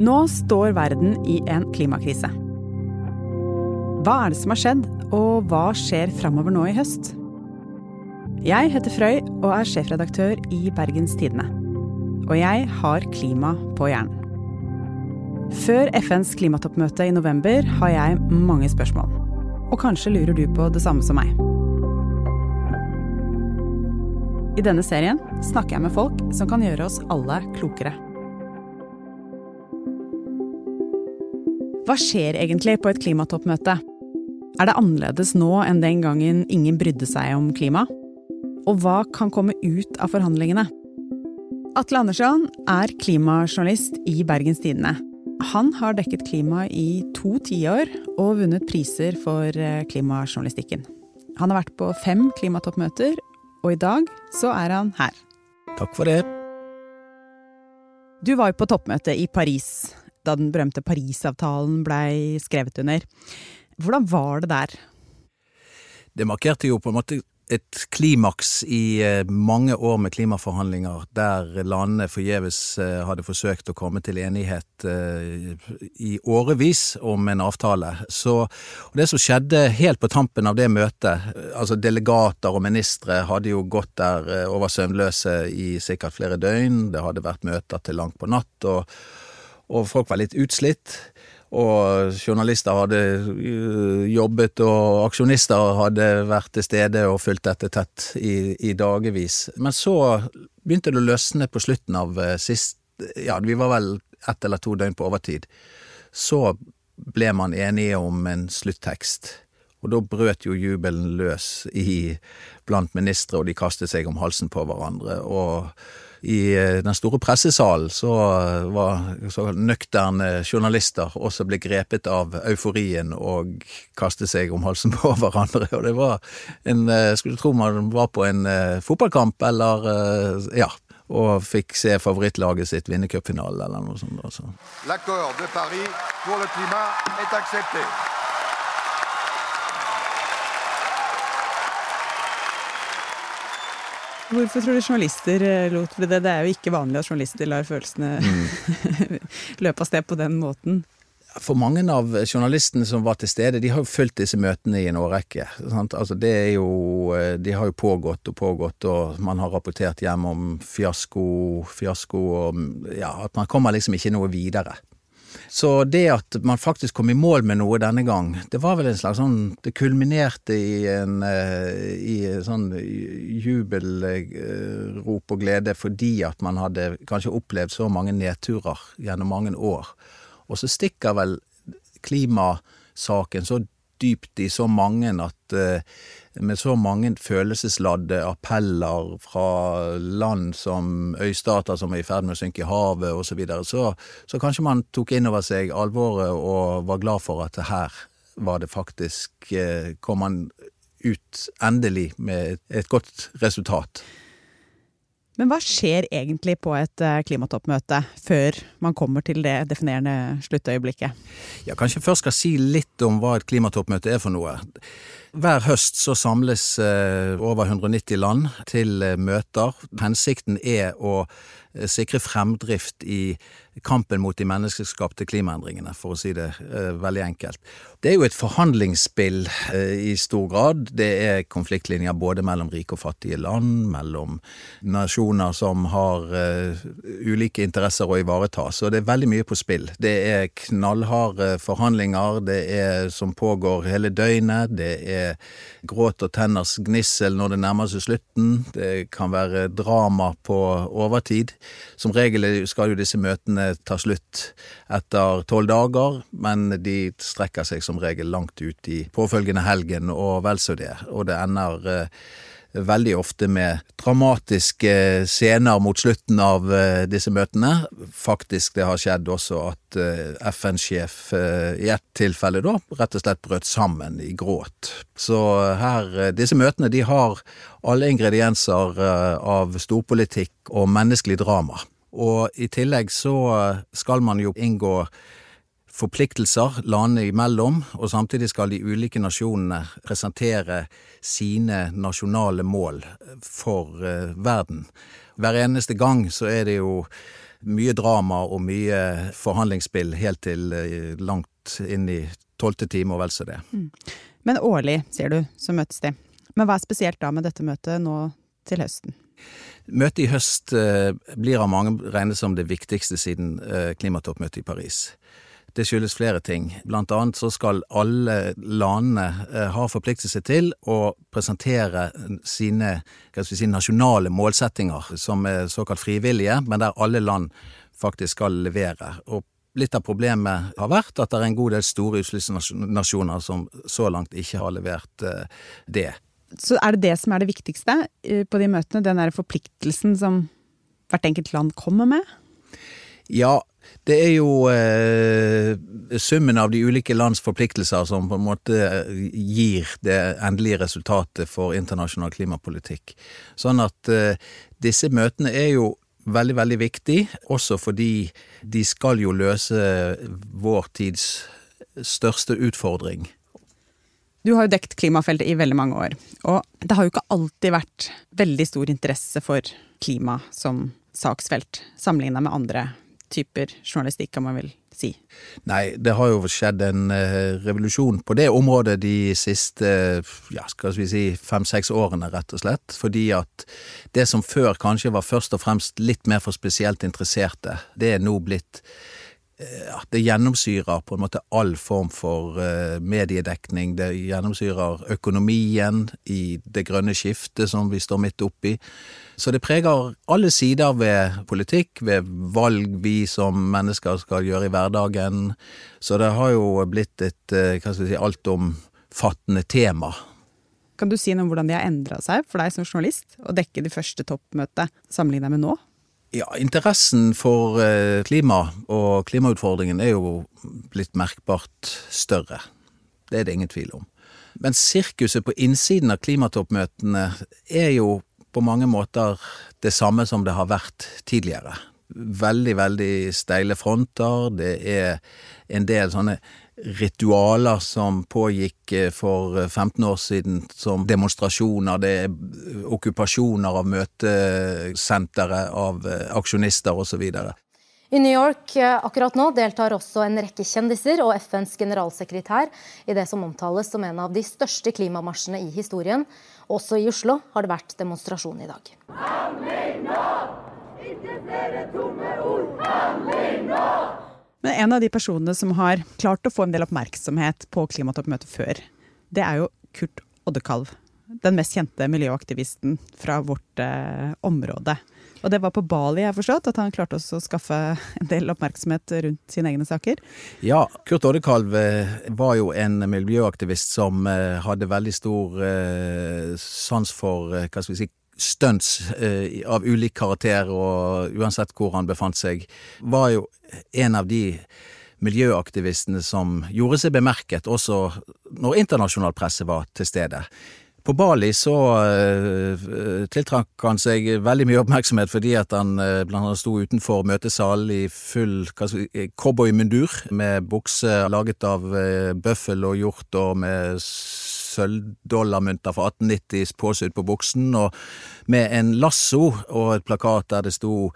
Nå står verden i en klimakrise. Hva er det som har skjedd, og hva skjer framover nå i høst? Jeg heter Frøy og er sjefredaktør i Bergens Tidende. Og jeg har klima på hjernen. Før FNs klimatoppmøte i november har jeg mange spørsmål. Og kanskje lurer du på det samme som meg. I denne serien snakker jeg med folk som kan gjøre oss alle klokere. Hva skjer egentlig på et klimatoppmøte? Er det annerledes nå enn den gangen ingen brydde seg om klima? Og hva kan komme ut av forhandlingene? Atle Andersson er klimajournalist i Bergens Tidende. Han har dekket klima i to tiår og vunnet priser for eh, klimajournalistikken. Han har vært på fem klimatoppmøter, og i dag så er han her. Takk for det. Du var jo på toppmøte i Paris da den berømte Parisavtalen blei skrevet under. Hvordan var det der? Det markerte jo på en måte et klimaks i eh, mange år med klimaforhandlinger, der landene forgjeves eh, hadde forsøkt å komme til enighet eh, i årevis om en avtale. Så Det som skjedde helt på tampen av det møtet, altså delegater og ministre hadde jo gått der og var søvnløse i sikkert flere døgn, det hadde vært møter til langt på natt, og, og folk var litt utslitt. Og journalister hadde øh, jobbet, og aksjonister hadde vært til stede og fulgt dette tett i, i dagevis. Men så begynte det å løsne på slutten av øh, sist Ja, vi var vel ett eller to døgn på overtid. Så ble man enige om en sluttekst. Og da brøt jo jubelen løs i, blant ministre, og de kastet seg om halsen på hverandre. og i eh, den store pressesalen så var så nøkterne journalister også ble grepet av euforien og kastet seg om halsen på hverandre. Og det var en eh, Skulle tro man var på en fotballkamp eller ja. Og fikk se favorittlaget sitt vinne cupfinalen eller noe sånt. Altså. L'accord de Paris pour le climat est accepté. Hvorfor tror du journalister lot for det? Det er jo ikke vanlig at journalister lar følelsene mm. løpe av sted på den måten. For mange av journalistene som var til stede, de har jo fulgt disse møtene i en årrekke. Altså det er jo, eh, de har jo pågått og pågått, og man har rapportert hjem om fiasko, fiasko og ja, at man kommer liksom ikke noe videre. Så det at man faktisk kom i mål med noe denne gang, det var vel en slags sånn Det kulminerte i en eh, i sånn jubelrop og glede fordi at man hadde kanskje opplevd så mange nedturer gjennom mange år. Og så stikker vel klimasaken så dypt i så mange at eh, med så mange følelsesladde appeller fra land som øystater som er i ferd med å synke i havet osv., så, videre, så så kanskje man tok inn over seg alvoret og var glad for at her var det faktisk eh, kom man ut endelig med et godt resultat. Men hva skjer egentlig på et eh, klimatoppmøte før man kommer til det definerende sluttøyeblikket? Jeg Kanskje først skal si litt om hva et klimatoppmøte er for noe. Hver høst så samles eh, over 190 land til eh, møter. Hensikten er å sikre fremdrift i kampen mot de menneskeskapte klimaendringene, for å si det eh, veldig enkelt. Det er jo et forhandlingsspill eh, i stor grad. Det er konfliktlinjer både mellom rike og fattige land, mellom nasjoner som har eh, ulike interesser å ivareta. Så det er veldig mye på spill. Det er knallharde forhandlinger, det er som pågår hele døgnet. Det er gråt og tenners gnissel når det nærmer seg slutten. Det kan være drama på overtid. Som regel skal jo disse møtene tar slutt etter tolv dager, men de strekker seg som regel langt ut i påfølgende helgen og vel så det. Og det ender eh, veldig ofte med dramatiske scener mot slutten av uh, disse møtene. Faktisk det har skjedd også at FN-sjef i ett tilfelle da rett og slett brøt sammen i gråt. Så her, disse møtene de har alle ingredienser av storpolitikk og menneskelig drama. Og i tillegg så skal man jo inngå forpliktelser landene imellom, og samtidig skal de ulike nasjonene presentere sine nasjonale mål for uh, verden. Hver eneste gang så er det jo mye drama og mye forhandlingsspill helt til eh, langt inn i tolvte time og vel så det. Mm. Men årlig, sier du, så møtes de. Men hva er spesielt da med dette møtet nå til høsten? Møtet i høst eh, blir av mange regnet som det viktigste siden eh, klimatoppmøtet i Paris. Det skyldes flere ting. Blant annet så skal alle landene eh, ha forpliktet seg til å presentere sine si, nasjonale målsettinger, som er såkalt frivillige, men der alle land faktisk skal levere. Og litt av problemet har vært at det er en god del store utslippsnasjoner som så langt ikke har levert det. Så er det det som er det viktigste eh, på de møtene? Den der forpliktelsen som hvert enkelt land kommer med? Ja, det er jo eh, summen av de ulike lands forpliktelser som på en måte eh, gir det endelige resultatet for internasjonal klimapolitikk. Sånn at eh, disse møtene er jo veldig, veldig viktig, også fordi de skal jo løse vår tids største utfordring du har jo dekt klimafeltet i veldig mange år, og det har jo ikke alltid vært veldig stor interesse for klima som saksfelt, sammenligna med andre typer journalistikk, om man vil si. Nei, det har jo skjedd en uh, revolusjon på det området de siste ja, skal vi si fem-seks årene, rett og slett. Fordi at det som før kanskje var først og fremst litt mer for spesielt interesserte, det er nå blitt ja, det gjennomsyrer på en måte all form for uh, mediedekning. Det gjennomsyrer økonomien i det grønne skiftet som vi står midt oppi. Så det preger alle sider ved politikk, ved valg vi som mennesker skal gjøre i hverdagen. Så det har jo blitt et uh, hva skal si, altomfattende tema. Kan du si noe om hvordan de har endra seg for deg som journalist, å dekke det første toppmøtet sammenlignet med nå? Ja, interessen for eh, klima og klimautfordringen er jo blitt merkbart større. Det er det ingen tvil om. Men sirkuset på innsiden av klimatoppmøtene er jo på mange måter det samme som det har vært tidligere. Veldig, veldig steile fronter. Det er en del sånne ritualer som pågikk eh, for 15 år siden som demonstrasjoner, det er okkupasjoner av møtesentre av eh, aksjonister osv. I New York eh, akkurat nå deltar også en rekke kjendiser og FNs generalsekretær i det som omtales som en av de største klimamarsjene i historien. Også i Oslo har det vært demonstrasjon i dag. Handling nå! Flere tomme ord! Handling nå! Men en av de personene som har klart å få en del oppmerksomhet på klimatoppmøtet før, det er jo Kurt Oddekalv. Den mest kjente miljøaktivisten fra vårt eh, område. Og det var på Bali, jeg forstått, at han klarte også å skaffe en del oppmerksomhet rundt sine egne saker? Ja, Kurt Oddekalv eh, var jo en miljøaktivist som eh, hadde veldig stor eh, sans for hva skal vi si, stunts eh, av ulik karakter, og uansett hvor han befant seg, var jo en av de miljøaktivistene som gjorde seg bemerket også når internasjonal presse var til stede. På Bali så uh, tiltrakk han seg veldig mye oppmerksomhet fordi at han uh, blant annet sto utenfor møtesalen i full cowboymundur med bukse laget av uh, bøffel og hjort og med sølvdollarmynter fra 1890 påsydd på buksen, og med en lasso og et plakat der det sto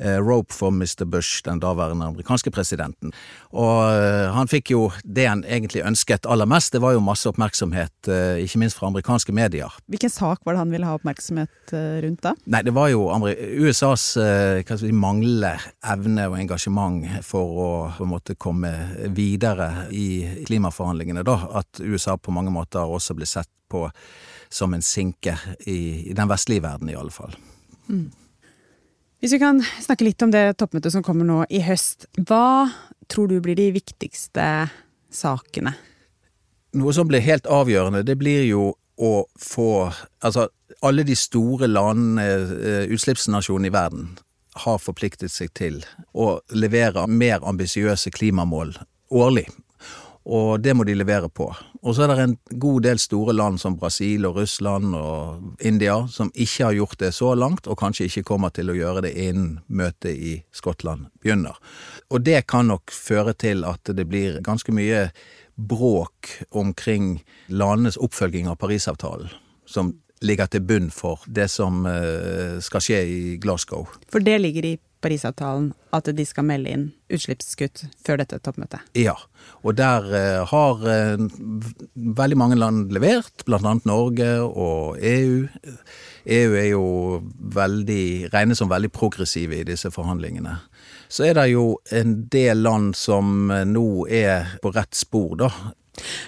rope for Mr. Bush, den daværende amerikanske presidenten. Og eh, han fikk jo det han egentlig ønsket aller mest, det var jo masse oppmerksomhet, eh, ikke minst fra amerikanske medier. Hvilken sak var det han ville ha oppmerksomhet rundt da? Nei, det var jo USAs si, manglende evne og engasjement for å på en måte komme videre i klimaforhandlingene, da. At USA på mange måter også ble sett på som en sinke i, i den vestlige verden, i alle fall. Mm. Hvis vi kan snakke litt om det toppmøtet som kommer nå i høst. Hva tror du blir de viktigste sakene? Noe som blir helt avgjørende, det blir jo å få Altså, alle de store landene, eh, utslippsnasjonene i verden, har forpliktet seg til å levere mer ambisiøse klimamål årlig og det må de levere på. Og så er det en god del store land som Brasil og Russland og India som ikke har gjort det så langt, og kanskje ikke kommer til å gjøre det innen møtet i Skottland begynner. Og det kan nok føre til at det blir ganske mye bråk omkring landenes oppfølging av Parisavtalen, som ligger til bunn for det som eh, skal skje i Glasgow. For det ligger i Parisavtalen at de skal melde inn utslippskutt før dette toppmøtet? Ja, og der uh, har uh, veldig mange land levert, bl.a. Norge og EU. EU er jo veldig, regnes som veldig progressive i disse forhandlingene. Så er det jo en del land som uh, nå er på rett spor, da.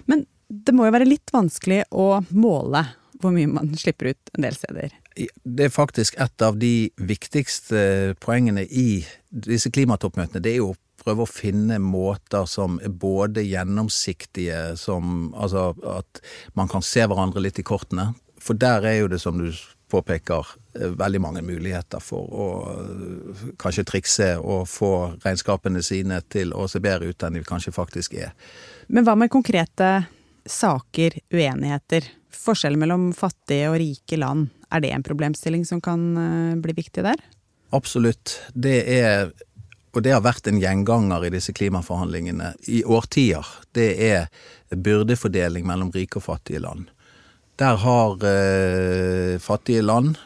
Men det må jo være litt vanskelig å måle hvor mye man slipper ut en del steder. Det er faktisk et av de viktigste poengene i disse klimatoppmøtene. Det er jo å prøve å finne måter som er både gjennomsiktige, som Altså at man kan se hverandre litt i kortene. For der er jo det, som du påpeker, veldig mange muligheter for å kanskje trikse og få regnskapene sine til å se bedre ut enn de kanskje faktisk er. Men hva med konkrete saker, uenigheter? Forskjellen mellom fattige og rike land, er det en problemstilling som kan eh, bli viktig der? Absolutt. Det er, og det har vært en gjenganger i disse klimaforhandlingene i årtier, det er byrdefordeling mellom rike og fattige land. Der har eh, fattige land,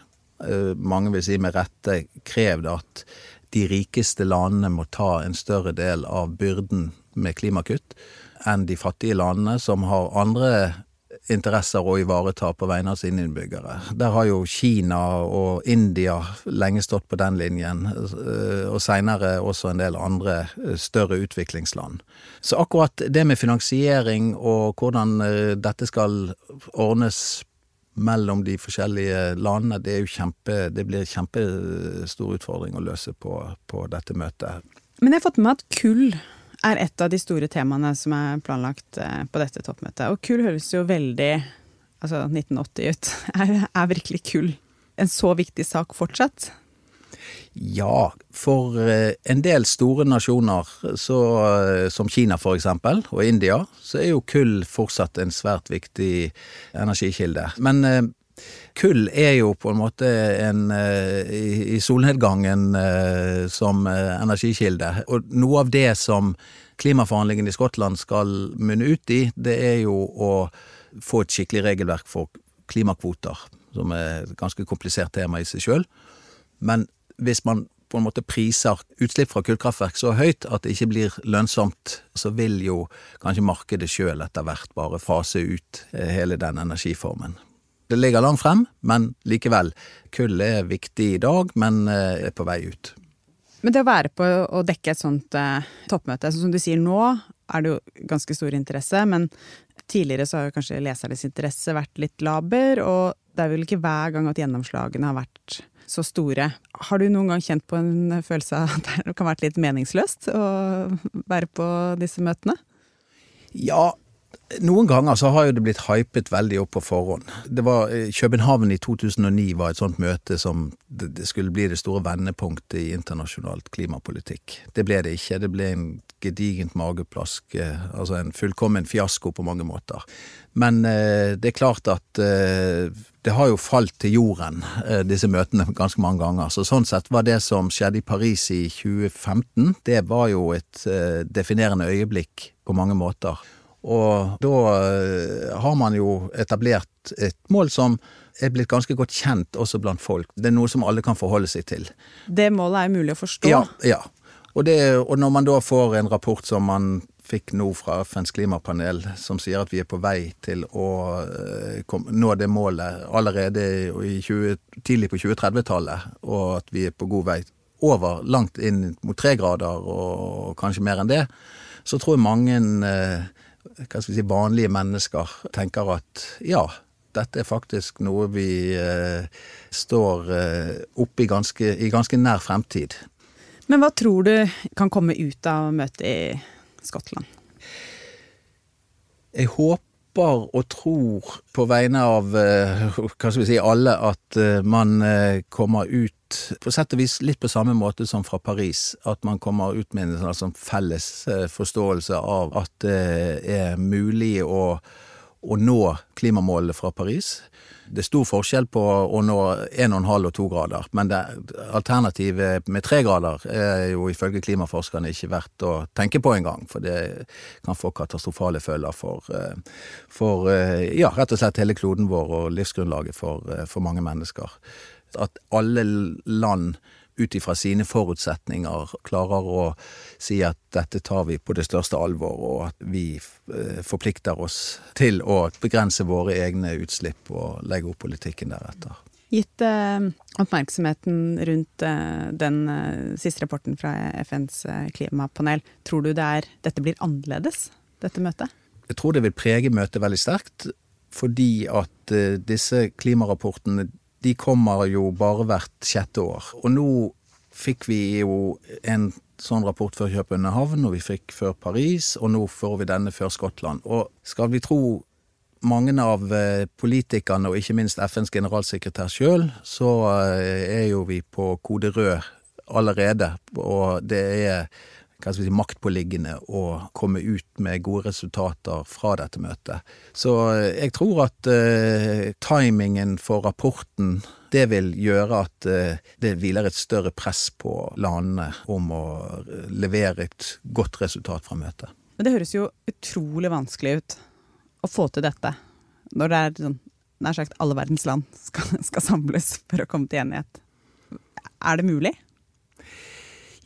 eh, mange vil si med rette, krevd at de rikeste landene må ta en større del av byrden med klimakutt enn de fattige landene, som har andre interesser å ivareta på vegne av sine innbyggere. Der har jo Kina og India lenge stått på den linjen, eh, og seinere også en del andre eh, større utviklingsland. Så akkurat det med finansiering og hvordan eh, dette skal ordnes mellom de forskjellige landene, det, kjempe, det blir kjempestor utfordring å løse på, på dette møtet. Men jeg har fått med at kull er et av de store temaene som er planlagt eh, på dette toppmøtet. Og kull høres jo veldig altså 1980 ut. Er, er virkelig kull en så viktig sak fortsatt? Ja, for eh, en del store nasjoner, så, eh, som Kina eksempel, og India, så er jo kull fortsatt en svært viktig energikilde. Men Kull er jo på en måte en, i solnedgangen som energikilde, og noe av det som klimaforhandlingene i Skottland skal munne ut i, det er jo å få et skikkelig regelverk for klimakvoter, som er et ganske komplisert tema i seg sjøl. Men hvis man på en måte priser utslipp fra kullkraftverk så høyt at det ikke blir lønnsomt, så vil jo kanskje markedet sjøl etter hvert bare fase ut eh, hele den energiformen. Det ligger langt frem, men likevel. Kull er viktig i dag, men eh, er på vei ut. Men det å være på å dekke et sånt eh, toppmøte, som du sier nå, er det jo ganske stor interesse, men tidligere så har jo kanskje lesernes interesse vært litt laber, og det er vel ikke hver gang at gjennomslagene har vært så store. Har du noen gang kjent på en følelse av at det kan være litt meningsløst å være på disse møtene? Ja, noen ganger så har jo det blitt hypet veldig opp på forhånd. Det var eh, København i 2009 var et sånt møte som det skulle bli det store vendepunktet i internasjonalt klimapolitikk. Det ble det ikke. Det ble en gedigent mageplask, eh, altså en fullkommen fiasko på mange måter. Men eh, det er klart at det har jo falt til jorden, disse møtene, ganske mange ganger. Så sånn sett var det som skjedde i Paris i 2015, det var jo et definerende øyeblikk på mange måter. Og da eh, har man jo etablert et mål som er blitt ganske godt kjent også blant folk. Det er noe som alle kan forholde seg til. Det målet er mulig å forstå? Ja. ja. Og, det, og når man da får en rapport som man fikk nå fra FNs klimapanel, som sier at vi er på vei til å uh, nå det målet allerede 20, tidlig på 2030-tallet, og at vi er på god vei over, langt inn mot tre grader og kanskje mer enn det, så tror jeg mange uh, hva skal vi si, vanlige mennesker tenker at ja, dette er faktisk noe vi eh, står eh, oppe i ganske, i ganske nær fremtid. Men hva tror du kan komme ut av møtet i Skottland? Jeg håper og tror på vegne av eh, hva skal vi si, alle at eh, man eh, kommer ut på sett og vis litt på samme måte som fra Paris. At man kommer ut med en sånn, sånn felles forståelse av at det er mulig å, å nå klimamålene fra Paris. Det er stor forskjell på å nå 1,5 og 2 grader, men alternativet med 3 grader er jo ifølge klimaforskerne ikke verdt å tenke på engang, for det kan få katastrofale følger for, eh, for eh, ja, rett og slett hele kloden vår og livsgrunnlaget for, eh, for mange mennesker. At alle land ut ifra sine forutsetninger klarer å si at dette tar vi på det største alvor, og at vi eh, forplikter oss til å begrense våre egne utslipp og legge opp politikken deretter. Gitt eh, oppmerksomheten rundt eh, den eh, siste rapporten fra FNs klimapanel, tror du det er, dette blir annerledes, dette møtet? Jeg tror det vil prege møtet veldig sterkt, fordi at disse klimarapportene de kommer jo bare hvert sjette år. Og nå fikk vi jo en sånn rapport før København, og vi fikk før Paris, og nå får vi denne før Skottland. Og skal vi tro mange av eh, politikerne, og ikke minst FNs generalsekretær sjøl, så eh, er jo vi på kode rød allerede. Og det er hva skal vi si, maktpåliggende å komme ut med gode resultater fra dette møtet. Så eh, jeg tror at eh, timingen for rapporten det vil gjøre at uh, det hviler et større press på landene om å levere et godt resultat fra møtet. Men det høres jo utrolig vanskelig ut å få til dette, når det er sånn nær sagt alle verdens land skal, skal samles for å komme til enighet. Er det mulig?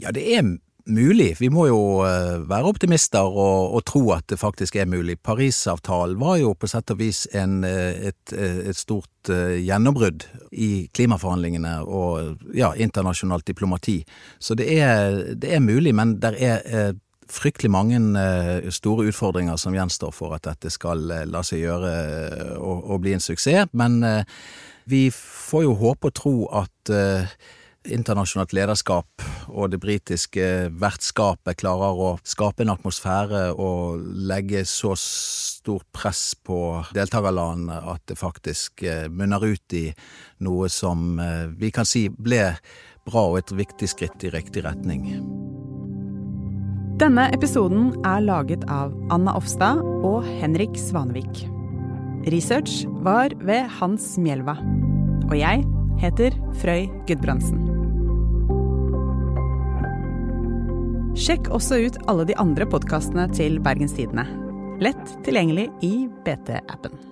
Ja, det er mulig. Vi må jo eh, være optimister og, og, tro at det faktisk er mulig. Parisavtalen var jo på sett og vis en, eh, et, eh, et, stort gjennombrudd i klimaforhandlingene og ja, internasjonalt diplomati. Så det er, det er mulig, men det er fryktelig mange store utfordringer som gjenstår for at dette skal la seg gjøre og, og bli en suksess. Men vi får jo håpe og tro at internasjonalt lederskap og det britiske vertskapet klarer å skape en atmosfære og legge så stort press på deltakerlandene at det faktisk eh, munner ut i noe som eh, vi kan si ble bra og et viktig skritt i riktig retning. Denne episoden er laget av Anna Offstad og Henrik Svanevik. Research var ved Hans Mjelva. Og jeg heter Frøy Gudbrandsen. Sjekk også ut alle de andre podkastene til Bergens Tidende. Lett tilgjengelig i BT-appen.